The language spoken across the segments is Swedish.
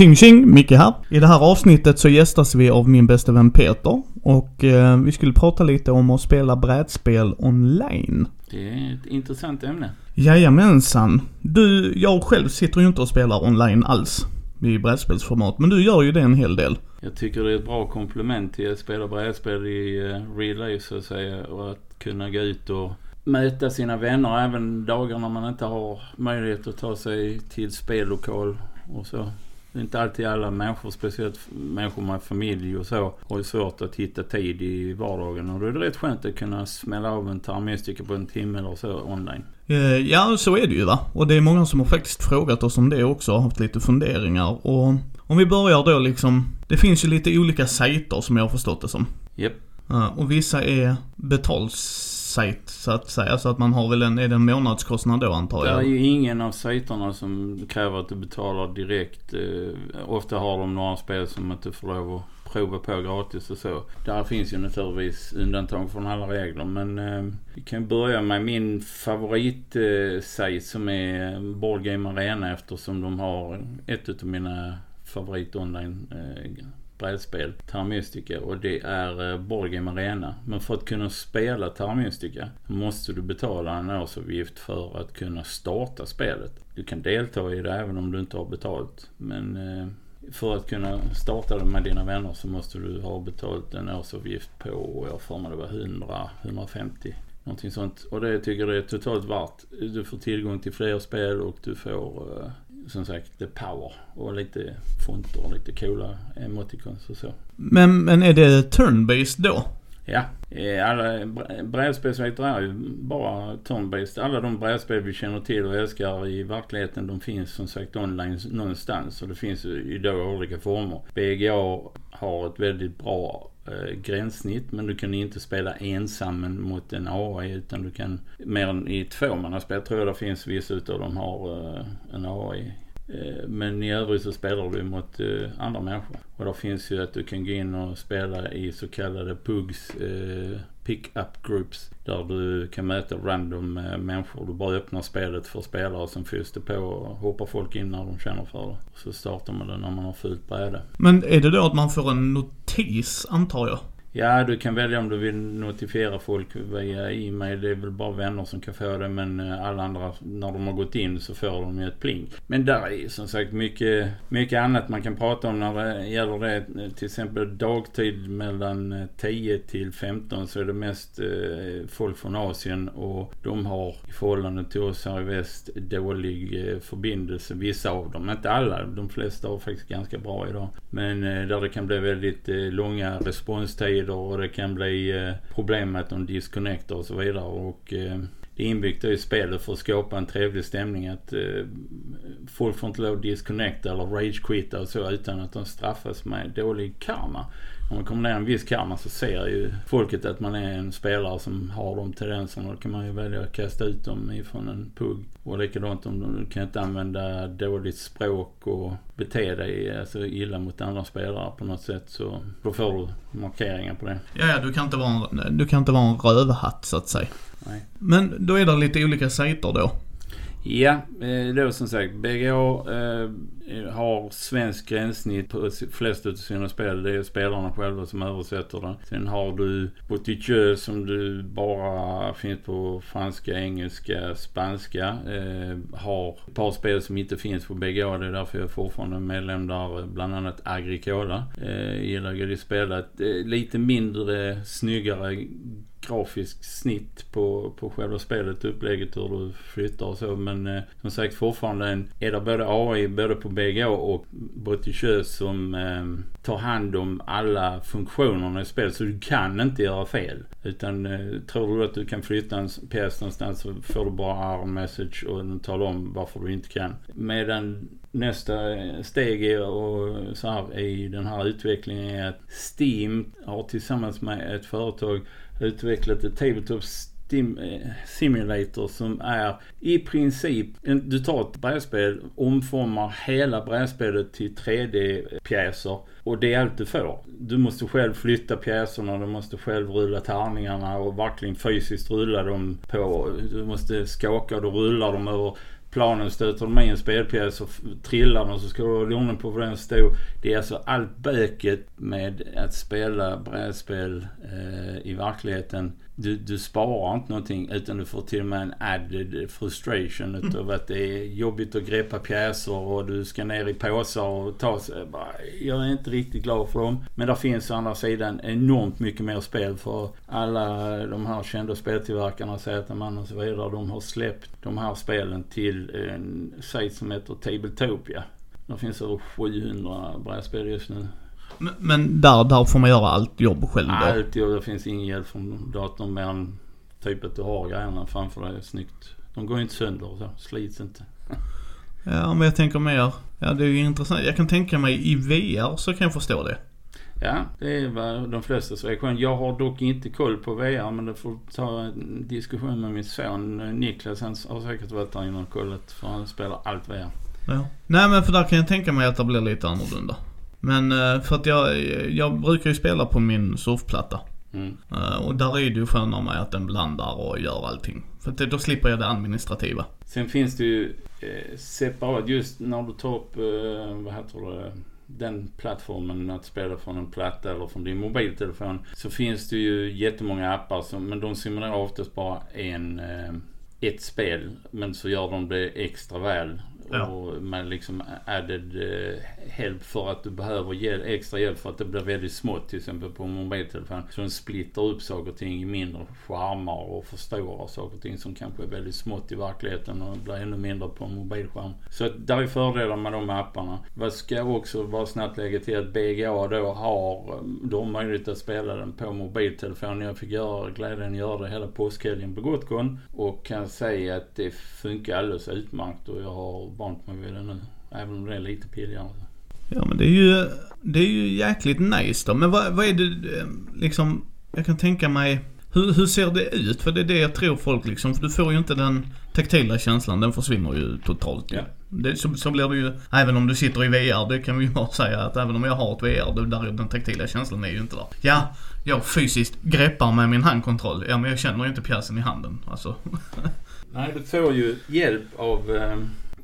Tjing tjing, Micke här. I det här avsnittet så gästas vi av min bästa vän Peter. Och eh, vi skulle prata lite om att spela brädspel online. Det är ett intressant ämne. Jajamensan. Du, jag själv sitter ju inte och spelar online alls. I brädspelsformat. Men du gör ju det en hel del. Jag tycker det är ett bra komplement till att spela brädspel i uh, real life så att säga. Och att kunna gå ut och möta sina vänner även dagar när man inte har möjlighet att ta sig till spellokal och så. Inte alltid alla människor, speciellt människor med familj och så, har ju svårt att hitta tid i vardagen. Och då är det rätt skönt att kunna smälla av en tarmmusiker på en timme eller så online. Eh, ja, så är det ju va. Och det är många som har faktiskt frågat oss om det också haft lite funderingar. Och om vi börjar då liksom, det finns ju lite olika sajter som jag har förstått det som. Japp. Yep. Och vissa är betals sajt så att säga. Så att man har väl en, är det en månadskostnad då antar jag? Det är ju ingen av sajterna som kräver att du betalar direkt. Eh, ofta har de några spel som att du får lov att prova på gratis och så. Där finns ju naturligtvis undantag från alla regler men eh, vi kan börja med min favoritsajt eh, som är Boardgame Arena eftersom de har ett utav mina favorit online eh, brädspel, Tarmystica, och det är eh, Arena. Men för att kunna spela Tarmystica måste du betala en årsavgift för att kunna starta spelet. Du kan delta i det även om du inte har betalt. Men eh, för att kunna starta det med dina vänner så måste du ha betalt en årsavgift på, jag för mig det var 100, 150 Någonting sånt. Och det tycker jag är totalt värt. Du får tillgång till fler spel och du får eh, som sagt the power och lite fonter och lite coola emoticons och så. Men, men är det turn-based då? Ja, alla brädspelssajter är ju bara turn-based. Alla de brädspel vi känner till och älskar i verkligheten de finns som sagt online någonstans och det finns ju då olika former. BGA har ett väldigt bra eh, gränssnitt men du kan inte spela ensam mot en AI utan du kan mer än i tvåmannaspel tror jag det finns vissa utav dem har eh, en AI. Eh, men i övrigt så spelar du mot eh, andra människor. Och då finns ju att du kan gå in och spela i så kallade PUGs, eh, pick-up groups. Där du kan möta random människor. Du bara öppnar spelet för spelare och sen fylls det på och hoppar folk in när de känner för det. Så startar man det när man har fullt bräde. Men är det då att man får en notis antar jag? Ja, du kan välja om du vill notifiera folk via e-mail. Det är väl bara vänner som kan få det. Men eh, alla andra, när de har gått in så får de ju ett pling. Men där är som sagt mycket, mycket annat man kan prata om när det gäller det. Eh, till exempel dagtid mellan eh, 10 till 15 så är det mest folk från Asien. Och de har i förhållande till oss här i väst dålig förbindelse. Vissa av dem, inte alla. De flesta har faktiskt ganska bra idag. Men där det kan bli väldigt långa responstider tider och det kan bli eh, problem med att de disconnectar och så vidare. Och eh, det är inbyggt i spelet för att skapa en trevlig stämning att eh, folk får inte lov att disconnecta eller rage-quitta och så utan att de straffas med dålig karma. Om man kommer ner en viss karma så ser ju folket att man är en spelare som har de tendenserna. Då kan man ju välja att kasta ut dem ifrån en pugg. Och likadant om du kan inte använda dåligt språk och bete dig alltså illa mot andra spelare på något sätt så då får du markeringar på det. Ja, ja du kan inte vara en, du kan inte vara en rövhatt så att säga. Nej. Men då är det lite olika sajter då. Ja, eh, då som sagt BGA eh, har svensk gränssnitt på flest av sina spel. Det är spelarna själva som översätter det. Sen har du Boutiqueux som du bara finns på franska, engelska, spanska. Eh, har ett par spel som inte finns på BGA. Det är därför jag är fortfarande medlem där. Eh, bland annat Agricola. Eh, gillar jag spela ett Eh, lite mindre, snyggare grafiskt snitt på, på själva spelet, upplägget hur du flyttar och så. Men eh, som sagt fortfarande en, är det både AI både på BGA och Boticheux som eh, tar hand om alla funktionerna i spelet. Så du kan inte göra fel. Utan eh, tror du att du kan flytta en pjäs någonstans så får du bara arm message och den talar om varför du inte kan. Medan nästa eh, steg är och så här, i den här utvecklingen är att Steam har tillsammans med ett företag utvecklat ett Tabletop eh, Simulator som är i princip, du tar ett brädspel, omformar hela brädspelet till 3D-pjäser och det är allt du får. Du måste själv flytta pjäserna, du måste själv rulla tärningarna och verkligen fysiskt rulla dem på. Du måste skaka och du rullar dem över planen stöter de i en spelpjäs och trillar den så ska du hålla ordning på var den står. Det är alltså allt böket med att spela brädspel eh, i verkligheten du, du sparar inte någonting utan du får till och med en added frustration mm. utav att det är jobbigt att greppa pjäser och du ska ner i påsar och ta sig. Jag är inte riktigt glad för dem. Men där finns å andra sidan enormt mycket mer spel för alla de här kända speltillverkarna, Zetaman och så vidare. De har släppt de här spelen till en sajt som heter Tabletopia. Det finns över 700 brädspel just nu. Men, men där, där får man göra allt jobb själv då? Allt jobb. Det finns ingen hjälp från datorn mer än typ att du har grejerna framför dig snyggt. De går ju inte sönder och så. Slits inte. ja, men jag tänker mer. Ja, det är ju intressant. Jag kan tänka mig i VR så kan jag förstå det. Ja, det är vad de flesta säger. Jag har dock inte koll på VR men det får ta en diskussion med min son Niklas. Han har säkert varit där inne och kollat för han spelar allt VR. Ja. Nej men för där kan jag tänka mig att det blir lite annorlunda. Men eh, för att jag, jag brukar ju spela på min surfplatta. Mm. Eh, och där är det ju skönare med att den blandar och gör allting. För då slipper jag det administrativa. Sen finns det ju eh, separat, just när du tar upp, eh, vad heter det, den plattformen att spela från en platta eller från din mobiltelefon. Så finns det ju jättemånga appar som, men de simulerar oftast bara en, eh, ett spel. Men så gör de det extra väl. Ja. Och med liksom added eh, help för att du behöver hjälp, extra hjälp för att det blir väldigt smått till exempel på mobiltelefon. Så den splittar upp saker och ting i mindre skärmar och förstorar saker och ting som kanske är väldigt smått i verkligheten och blir ännu mindre på en mobilskärm. Så att där är fördelar med de apparna. Vad ska också bara snabbt lägga till att BGA då har, då möjlighet att spela den på mobiltelefon. Jag fick göra, glädjen göra det hela påskhelgen på Gotcon och kan säga att det funkar alldeles utmärkt och jag har det nu. Även om det är lite pilligare. Ja men det är ju, det är ju jäkligt nice då. Men vad, vad är det eh, liksom, jag kan tänka mig, hur, hur ser det ut? För det är det jag tror folk liksom, för du får ju inte den taktila känslan, den försvinner ju totalt. Ja. Det, så, så blir det ju, även om du sitter i VR, det kan vi ju bara säga att även om jag har ett VR, då, där den taktila känslan är ju inte där. Ja, jag fysiskt greppar med min handkontroll, ja men jag känner ju inte pjäsen i handen. Alltså. Nej, du får ju hjälp av eh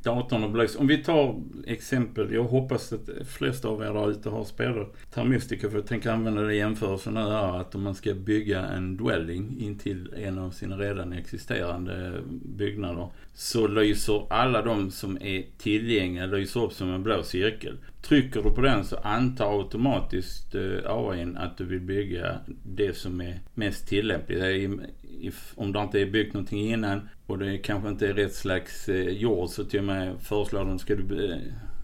datorn och belys. Om vi tar exempel. Jag hoppas att flesta av er där ute har spelat Termistica för jag tänker använda det i jämförelsen nu här. Att om man ska bygga en dwelling in till en av sina redan existerande byggnader. Så lyser alla de som är tillgängliga lyser upp som en blå cirkel. Trycker du på den så antar automatiskt eh, AIn att du vill bygga det som är mest tillämpligt. Om det inte är byggt någonting innan och det kanske inte är rätt slags eh, jord så till och med föreslår de ska du, eh,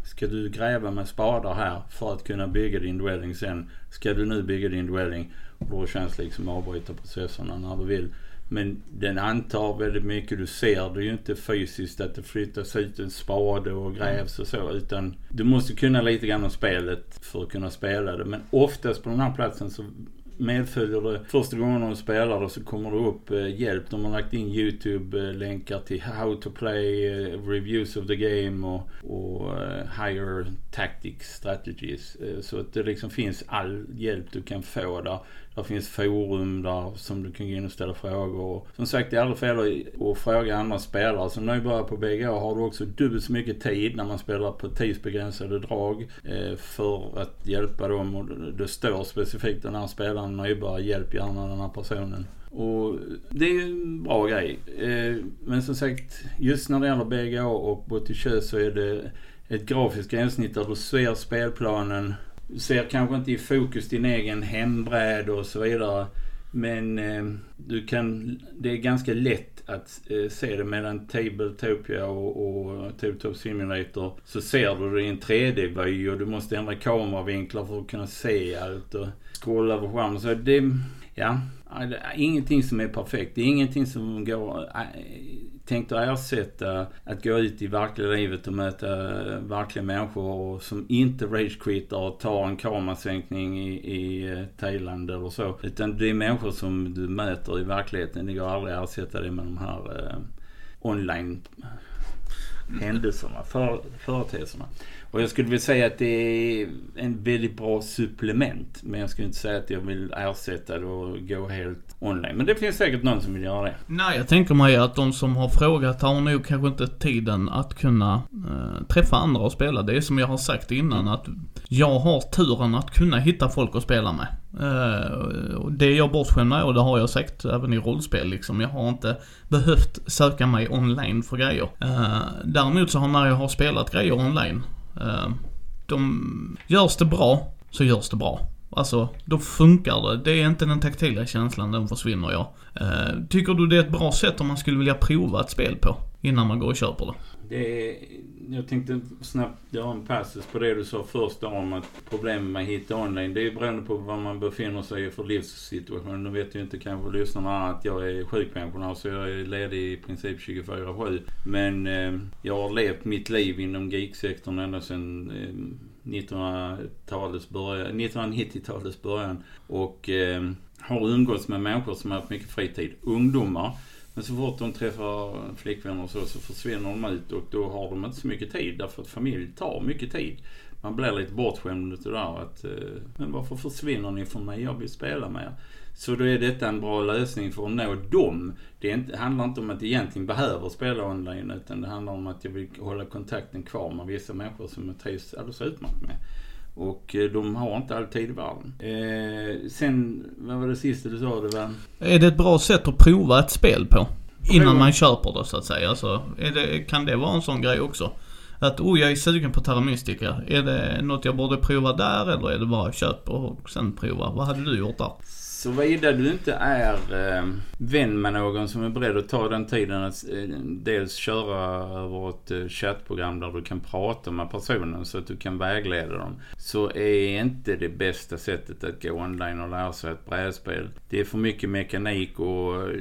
ska du gräva med spadar här för att kunna bygga din dwelling sen. Ska du nu bygga din dwelling och då känns det liksom avbryta processerna när du vill. Men den antar väldigt mycket. Du ser det ju inte fysiskt att det flyttas ut en spade och grävs och så. Utan du måste kunna lite grann om spelet för att kunna spela det. Men oftast på den här platsen så medföljer det första gången de spelar det så kommer det upp eh, hjälp. De har lagt in YouTube-länkar till How to Play, eh, Reviews of the Game och, och eh, Higher Tactics Strategies. Eh, så att det liksom finns all hjälp du kan få där. Det finns forum där som du kan gå in och ställa frågor. Och som sagt, det är aldrig fel att fråga andra spelare. Som nybörjare på BGA har du också dubbelt så mycket tid när man spelar på tidsbegränsade drag eh, för att hjälpa dem. Och det står specifikt den här spelaren nybörjare, hjälp gärna den här personen. Och det är ju en bra grej. Eh, men som sagt, just när det gäller BGA och Botichö så är det ett grafiskt gränssnitt där du ser spelplanen ser kanske inte i fokus din egen hembräd och så vidare. Men eh, du kan, det är ganska lätt att eh, se det mellan Tabletopia och, och Tabletop Simulator. Så ser du det i en 3D-vy och du måste ändra kameravinklar för att kunna se allt och scrolla över skärmen. Så det, ja, det är ingenting som är perfekt. Det är ingenting som går eh, äh, tänkt att ersätta att gå ut i verkliga livet och möta eh, verkliga människor som inte ragequittar och tar en kamerasänkning i, i eh, Thailand eller så. Utan det är människor som du möter i verkligheten. Det går aldrig att ersätta det med de här eh, online händelserna, för, företeelserna. Och jag skulle vilja säga att det är en väldigt bra supplement. Men jag skulle inte säga att jag vill ersätta det och gå helt online. Men det finns säkert någon som vill göra det. Nej, jag tänker mig att de som har frågat har nog kanske inte tiden att kunna eh, träffa andra och spela. Det är som jag har sagt innan att jag har turen att kunna hitta folk att spela med. Eh, det är jag bortskämd med och det har jag sagt även i rollspel liksom. Jag har inte behövt söka mig online för grejer. Eh, däremot så har när jag har spelat grejer online, Eh, de, görs det bra så görs det bra. Alltså, då funkar det. Det är inte den taktila känslan, den försvinner jag. Eh, tycker du det är ett bra sätt om man skulle vilja prova ett spel på? Innan man går och köper det? Det är, jag tänkte snabbt göra en passus på det du sa först om att problemet med att hitta online, det är ju beroende på vad man befinner sig i för livssituation. Nu vet ju inte kanske lyssnarna att jag är sjukpensionär så jag är ledig i princip 24-7. Men eh, jag har levt mitt liv inom geeksektorn ända sedan eh, 1900-talets början, 1990-talets början. Och eh, har umgåtts med människor som har haft mycket fritid. Ungdomar men så fort de träffar flickvänner och så, så försvinner de ut och då har de inte så mycket tid därför att familj tar mycket tid. Man blir lite bortskämd utav det där att, eh, men varför försvinner ni från mig? Jag vill spela med er. Så då är detta en bra lösning för att nå dem. Det inte, handlar inte om att jag egentligen behöver spela online utan det handlar om att jag vill hålla kontakten kvar med vissa människor som jag trivs alldeles utmärkt med. Och eh, de har inte alltid världen. Eh, sen, vad var det sista du sa? Det var... Är det ett bra sätt att prova ett spel på? Innan man köper det så att säga. Alltså, det, kan det vara en sån grej också? Att oh, jag är sugen på Terra Mystica. Är det något jag borde prova där eller är det bara köp och sen prova? Vad hade du gjort där? Såvida du inte är eh, vän med någon som är beredd att ta den tiden att eh, dels köra över ett eh, chattprogram där du kan prata med personen så att du kan vägleda dem. Så är inte det bästa sättet att gå online och lära sig ett brädspel. Det är för mycket mekanik och... Eh,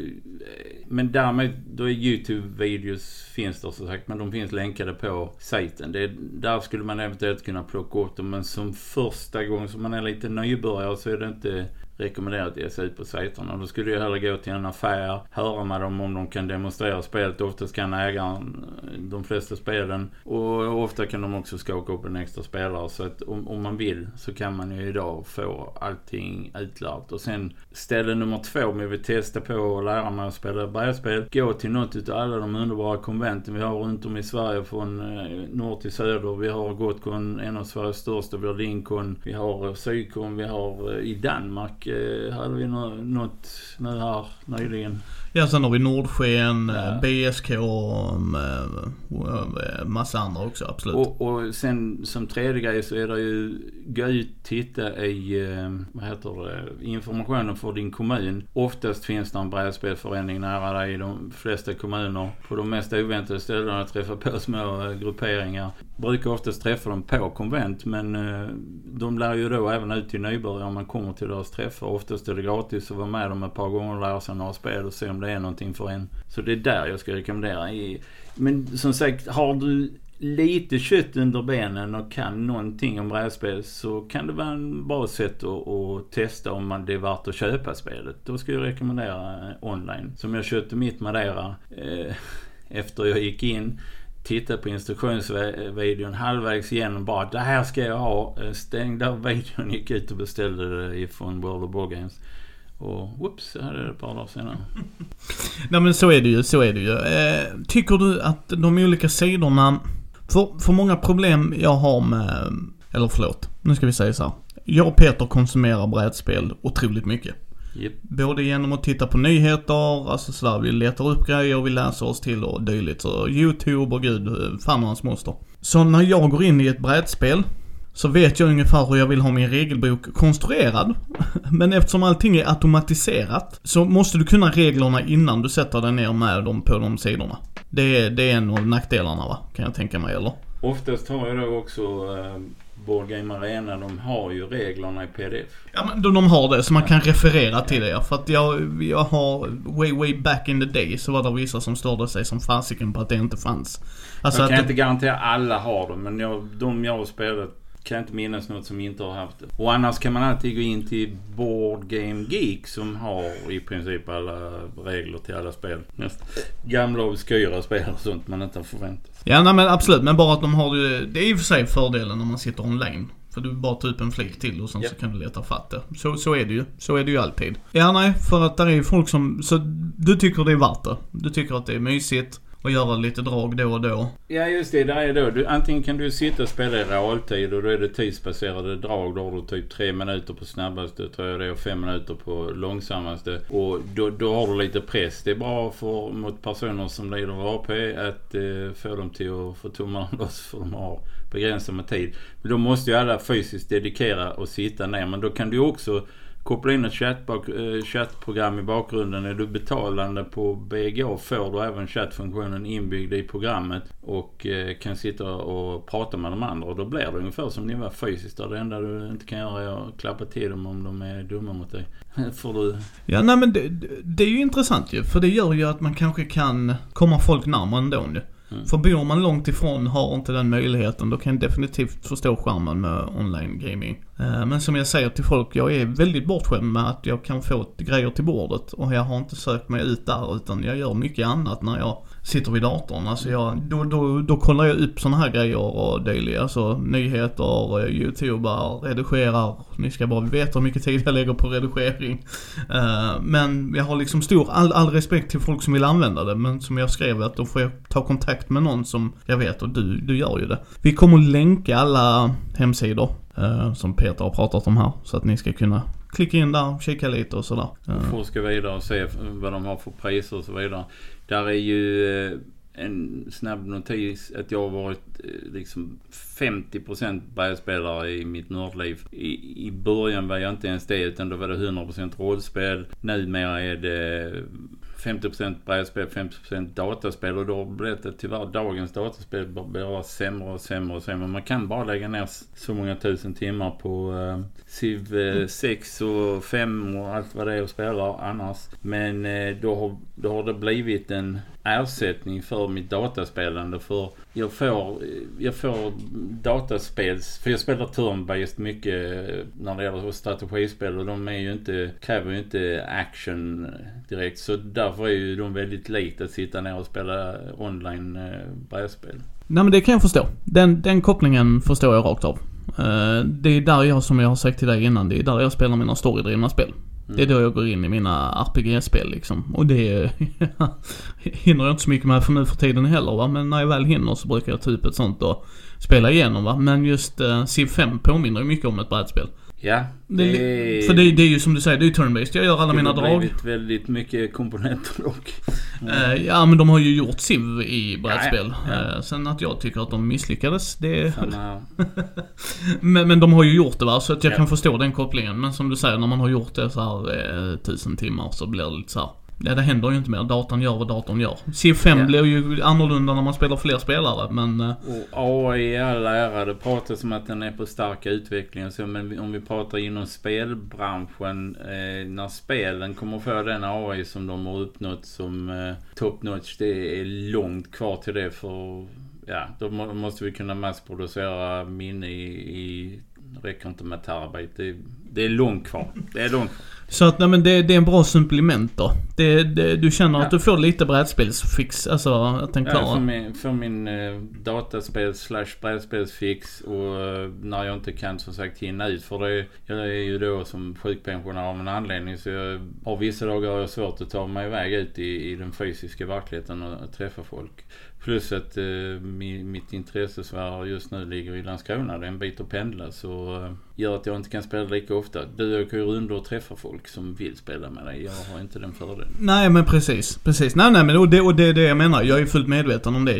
men därmed, då är YouTube-videos finns där som sagt, men de finns länkade på sajten. Det, där skulle man eventuellt kunna plocka upp dem, men som första gång som man är lite nybörjare så är det inte rekommenderar att ge sig ut på sajterna. Då skulle jag hellre gå till en affär, höra med dem om de kan demonstrera spelet. Oftast kan ägaren eh, de flesta spelen och ofta kan de också skaka upp en extra spelare. Så att om, om man vill så kan man ju idag få allting utlärt. Och sen ställe nummer två om jag vill testa på att lära mig att spela brädspel. Gå till något av alla de underbara konventen vi har runt om i Sverige från eh, norr till söder. Vi har Gotcon, en av Sveriges största. Vi har Lincoln, vi har Sydcon, vi har eh, i Danmark eh, hade vi något nu här nyligen. Ja, sen har vi Nordsken, ja. BSK och massa andra också, absolut. Och, och sen som tredje grej så är det ju, gå ut, titta i, vad heter det, informationen för din kommun. Oftast finns det en brädspelförening nära dig i de flesta kommuner. På de mest oväntade ställena träffa på små grupperingar. Brukar oftast träffa dem på konvent men de lär ju då även ut till nybörjare om man kommer till deras träffar. Oftast är det gratis att vara med dem ett par gånger och lära sig några spel och se om det är någonting för en. Så det är där jag ska rekommendera. Men som sagt, har du lite kött under benen och kan någonting om brädspel så kan det vara en bra sätt att, att testa om man det är värt att köpa spelet. Då ska jag rekommendera eh, online. Som jag köpte mitt Madeira eh, efter jag gick in tittade på instruktionsvideon halvvägs igenom bara det här ska jag ha. Eh, stängde av videon, gick ut och beställde det ifrån World of Board Games. Och whoops, så hade det ett par dagar senare. Nej men så är det ju, så är det ju. Eh, tycker du att de olika sidorna, för, för många problem jag har med, eller förlåt, nu ska vi säga så här. Jag och Peter konsumerar brädspel otroligt mycket. Yep. Både genom att titta på nyheter, alltså sådär, vi letar upp grejer, vi läser oss till och dylikt. Så YouTube och gud, fan och hans moster. Så när jag går in i ett brädspel så vet jag ungefär hur jag vill ha min regelbok konstruerad. Men eftersom allting är automatiserat så måste du kunna reglerna innan du sätter dig ner med dem på de sidorna. Det är, det är en av nackdelarna va, kan jag tänka mig eller? Oftast har jag då också äh, Board Game Arena, de har ju reglerna i pdf. Ja men de har det så man kan referera till det För att jag, jag har, way way back in the day så var det vissa som störde sig som fasiken på att det inte fanns. Alltså jag kan att, inte garantera alla har dem men jag, de jag har spelat kan jag inte minnas något som inte har haft det. Och annars kan man alltid gå in till Board Game Geek som har i princip alla regler till alla spel. Näst, gamla obskyra spel och sånt man inte har förväntat sig. Ja, nej men absolut. Men bara att de har ju, det är i och för sig fördelen när man sitter online. För du bara tar upp en flik till och sen Ja. så kan du leta fatt det. Så, så är det ju. Så är det ju alltid. Ja, nej, för att där är ju folk som, så du tycker det är värt det. Du tycker att det är mysigt och göra lite drag då och då. Ja just det, där är då. Du, antingen kan du sitta och spela i realtid och då är det tidsbaserade drag. Då har du typ tre minuter på snabbaste tror jag det är och fem minuter på långsammaste. Och då, då har du lite press. Det är bra för, mot personer som lider av AP att eh, få dem till att få tummarna loss för de har begränsat med tid. Men då måste ju alla fysiskt dedikera och sitta ner. Men då kan du också koppla in ett chattbak, eh, chattprogram i bakgrunden. Är du betalande på BGA får du även chattfunktionen inbyggd i programmet och eh, kan sitta och prata med de andra. Och då blir det ungefär som ni var fysiskt. Där det enda du inte kan göra är att klappa till dem om de är dumma mot dig. får du... Ja, nej men det, det är ju intressant ju. För det gör ju att man kanske kan komma folk närmare ändå nu. Mm. För bor man långt ifrån, har inte den möjligheten, då kan jag definitivt förstå skärmen med online gaming. Eh, men som jag säger till folk, jag är väldigt bortskämd med att jag kan få grejer till bordet och jag har inte sökt mig ut där utan jag gör mycket annat när jag sitter vid datorn. Alltså jag, då, då, då kollar jag upp sådana här grejer och dylikt. Alltså nyheter, eh, youtubar, redigerar. Ni ska bara veta hur mycket tid jag lägger på redigering. Uh, Men jag har liksom stor, all, all respekt till folk som vill använda det. Men som jag skrev att då får jag ta kontakt med någon som jag vet och du, du gör ju det. Vi kommer att länka alla hemsidor uh, som Peter har pratat om här. Så att ni ska kunna klicka in där, kika lite och sådär. Eh, forska vidare och se vad de har för priser och så vidare. Där är ju eh, en snabb notis att jag har varit eh, liksom 50% brädspelare i mitt nördliv. I, I början var jag inte ens det utan då var det 100% rollspel. Numera är det 50% brädspel, 50% dataspel och då blir det tyvärr dagens dataspel bara sämre och sämre och sämre. Man kan bara lägga ner så många tusen timmar på uh, Civ eh, 6 och 5 och allt vad det är och spelar annars. Men eh, då, har, då har det blivit en ersättning för mitt dataspelande för jag får, jag får dataspels, för jag spelar turn-based mycket eh, när det gäller strategispel och de är ju inte, kräver ju inte action direkt så därför är ju de väldigt likt att sitta ner och spela online eh, brädspel. Nej men det kan jag förstå. Den, den kopplingen förstår jag rakt av. Eh, det är där jag, som jag har sagt till dig innan, det är där jag spelar mina storydrivna spel. Det är då jag går in i mina RPG-spel liksom. Och det hinner jag inte så mycket med för nu för tiden heller va. Men när jag väl hinner så brukar jag ta upp ett sånt och spela igenom va. Men just uh, Civ 5 påminner ju mycket om ett brädspel. Ja, Det, är- För det, det är ju som du säger, det är ju turn-based. Jag gör alla mina Det har drag. blivit väldigt mycket komponenter dock. Eh, ja men de har ju gjort Civ i brädspel. Ja, ja. Eh, sen att jag tycker att de misslyckades, det... Samma, Men, men de har ju gjort det va, så att jag Ja. kan förstå den kopplingen. Men som du säger, när man har gjort det så här eh, tusen timmar så blir det lite så här. Ja, det händer ju inte mer. Datorn gör vad datorn gör. Civ 5 Ja. blir ju annorlunda när man spelar fler spelare, men... eh, och AI i all ära, det pratas om att den är på stark utveckling så, men om vi pratar inom spelbranschen, eh, när spelen kommer få den AI som de har uppnått som eh, top notch, det är långt kvar till det för ja, då må, måste vi kunna massproducera minne i, i räcker inte med terabyte. Det, det är långt kvar. Det är långt kvar. Så att, nej men det, det är en bra supplement då. Det, det, du känner Ja. att du får lite brädspelsfix, alltså att den Ja, för klarar... min, för min eh, dataspels slash brädspelsfix och eh, när jag inte kan som sagt hinna ut för det. Jag är ju då som sjukpensionär av en anledning så jag har vissa dagar har jag svårt att ta mig iväg ut i, i den fysiska verkligheten och, och träffa folk. Plus att eh, mi, mitt intressesfär just nu ligger i Landskrona. Det är en bit att pendla så eh, gör att jag inte kan spela lika ofta. Du åker ju runt och träffar folk som vill spela med dig. Jag har inte den fördelen. Nej men precis, precis. Nej nej men och det, och det är det jag menar. Jag är fullt medveten om det.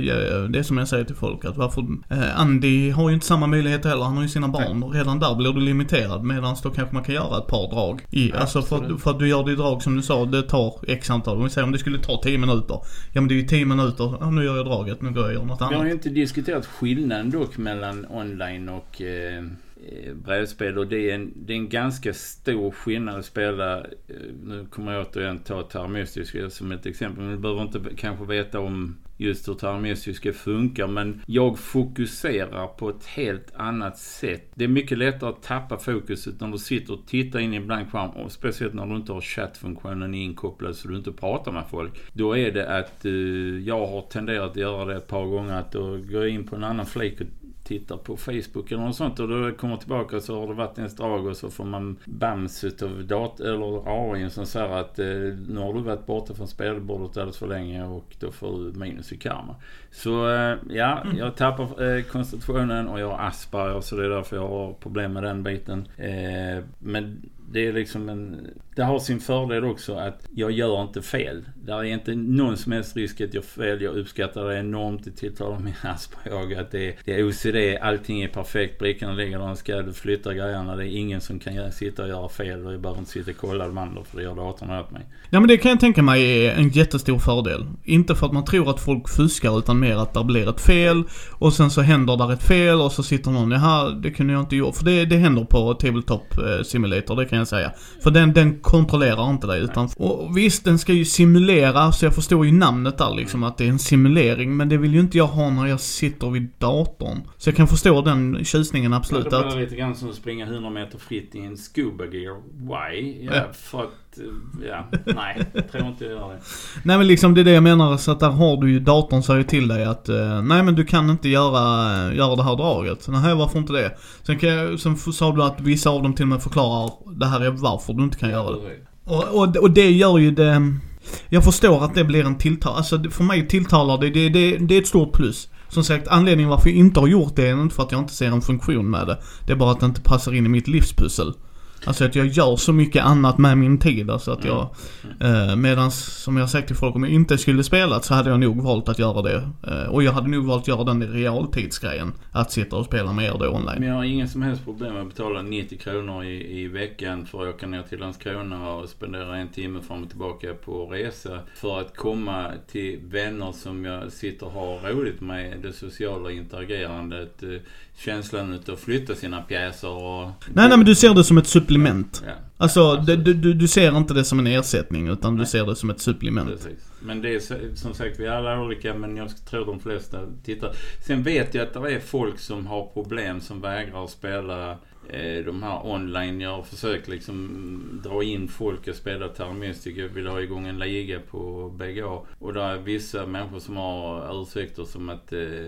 Det är som jag säger till folk att varför... Eh, Andy har ju inte samma möjlighet heller. Han har ju sina barn och redan där blir du limiterad. Medan då kanske man kan göra ett par drag. I, Ja, alltså för, att- för att du gör det i drag som du sa, det tar x antal. Om vi säger om det skulle ta 10 minuter. Ja men det är ju 10 minuter. Ja, nu gör jag draget, nu går jag och gör något Vi har annat. ju inte diskuterat skillnaden dock mellan online och eh, Eh, brädspel och det är, en, det är en ganska stor skillnad att spela, eh, nu kommer jag återigen ta Tarmistisk som ett exempel, men du behöver inte kanske veta om just hur Terra funkar men jag fokuserar på ett helt annat sätt. Det är mycket lättare att tappa fokuset när du sitter och tittar in i en blank skärm och speciellt när du inte har chattfunktionen inkopplad så du inte pratar med folk. Då är det att uh, jag har tenderat att göra det ett par gånger att då går jag in på en annan flik och tittar på Facebook eller något sånt och då kommer tillbaka så har det varit ens drag och så får man bams utav dat eller AI som säger att eh, nu har du varit borta från spelbordet alldeles för länge och då får du minus i karma. Så eh, ja, mm. jag tappar eh, koncentrationen och jag har Asperger så det är därför jag har problem med den biten. Eh, men det är liksom en... Det har sin fördel också att jag gör inte fel. Det är inte någon som helst risk att jag fel. Jag uppskattar det enormt. Det tilltalar min Asperger att det är, det är OCD. Allting är perfekt. Brickorna ligger där de ska. Du flyttar grejerna. Det är ingen som kan sitta och göra fel. Jag behöver inte sitta och kolla de andra för det gör datorn åt mig. Ja men det kan jag tänka mig är en jättestor fördel. Inte för att man tror att folk fuskar utan mer att det blir ett fel och sen så händer där ett fel och så sitter någon, jaha det kunde jag inte göra. För det, det händer på Tabletop eh, Simulator, det kan jag säga. För den, den kontrollerar inte det utan, och visst den ska ju simulera så jag förstår ju namnet där liksom att det är en simulering men det vill ju inte jag ha när jag sitter vid datorn. Så jag kan förstå den tjusningen absolut. Ja, det blir lite grann som att springa 100 meter fritt i en scuba gear. Why? Ja, ja. för att ja, nej, tror inte jag gör det. Nej men liksom det är det jag menar, så att där har du ju datorn säger till dig att uh, nej men du kan inte göra, göra det här draget. Nej varför inte det? Sen, kan jag, sen sa du att vissa av dem till och med förklarar det här är varför du inte kan göra det. Och, och, och det gör ju det, jag förstår att det blir en tilltal, alltså för mig tilltalar det, det, det, det är ett stort plus. Som sagt, anledningen varför jag inte har gjort det är inte för att jag inte ser en funktion med det. Det är bara att det inte passar in i mitt livspussel. Alltså att jag gör så mycket annat med min tid. Alltså att jag, eh, medans som jag sagt till folk, om jag inte skulle spelat så hade jag nog valt att göra det. Eh, och jag hade nog valt att göra den realtidsgrejen. Att sitta och spela med er då online. Men jag har ingen som helst problem med att betala 90 kronor i, i veckan för att åka ner till Landskrona och spendera en timme fram och tillbaka på resa. För att komma till vänner som jag sitter och har roligt med. Det sociala interagerandet. Eh, känslan utav att flytta sina pjäser och... Nej, nej men du ser det som ett supplement. Ja. Alltså, det, du, du ser inte det som en ersättning utan du ser det som ett supplement. Precis. Men det är som sagt, vi är alla olika men jag tror de flesta tittar. Sen vet jag att det är folk som har problem som vägrar spela eh, de här online. Jag har försökt liksom dra in folk och spela Termistic. Jag vill ha igång en liga på BGA. Och det är vissa människor som har ursäkter som att eh,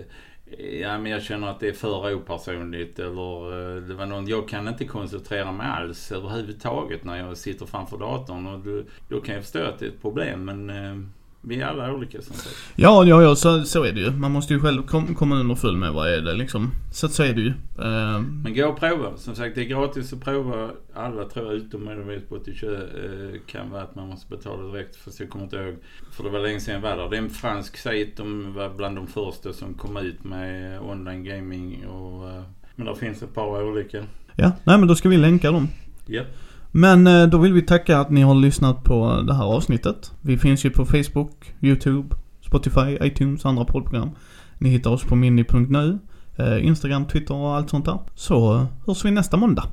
Ja men jag känner att det är för opersonligt eller eh, det var någon, jag kan inte koncentrera mig alls överhuvudtaget när jag sitter framför datorn och då, då kan jag förstå att det är ett problem men eh, vi är alla olika som sagt. Ja, ja, ja så, så är det ju. Man måste ju själv kom, komma underfull med vad är det liksom. Så, så är det ju. Uh... Men gå och prova. Som sagt, det är gratis att prova. Alla tror jag utom möjligtvis på att det uh, kan vara att man måste betala direkt. Fast jag kommer inte ihåg. För det var länge sedan jag var där. Det är en fransk sajt. De var bland de första som kom ut med online gaming och... Uh, men det finns ett par olika. Ja, nej men då ska vi länka dem. Ja. Men eh, då vill vi tacka att ni har lyssnat på det här avsnittet. Vi finns ju på Facebook, YouTube, Spotify, iTunes, andra poddprogram. Ni hittar oss på mini.nu, eh, Instagram, Twitter och allt sånt där. Så eh, hörs vi nästa måndag.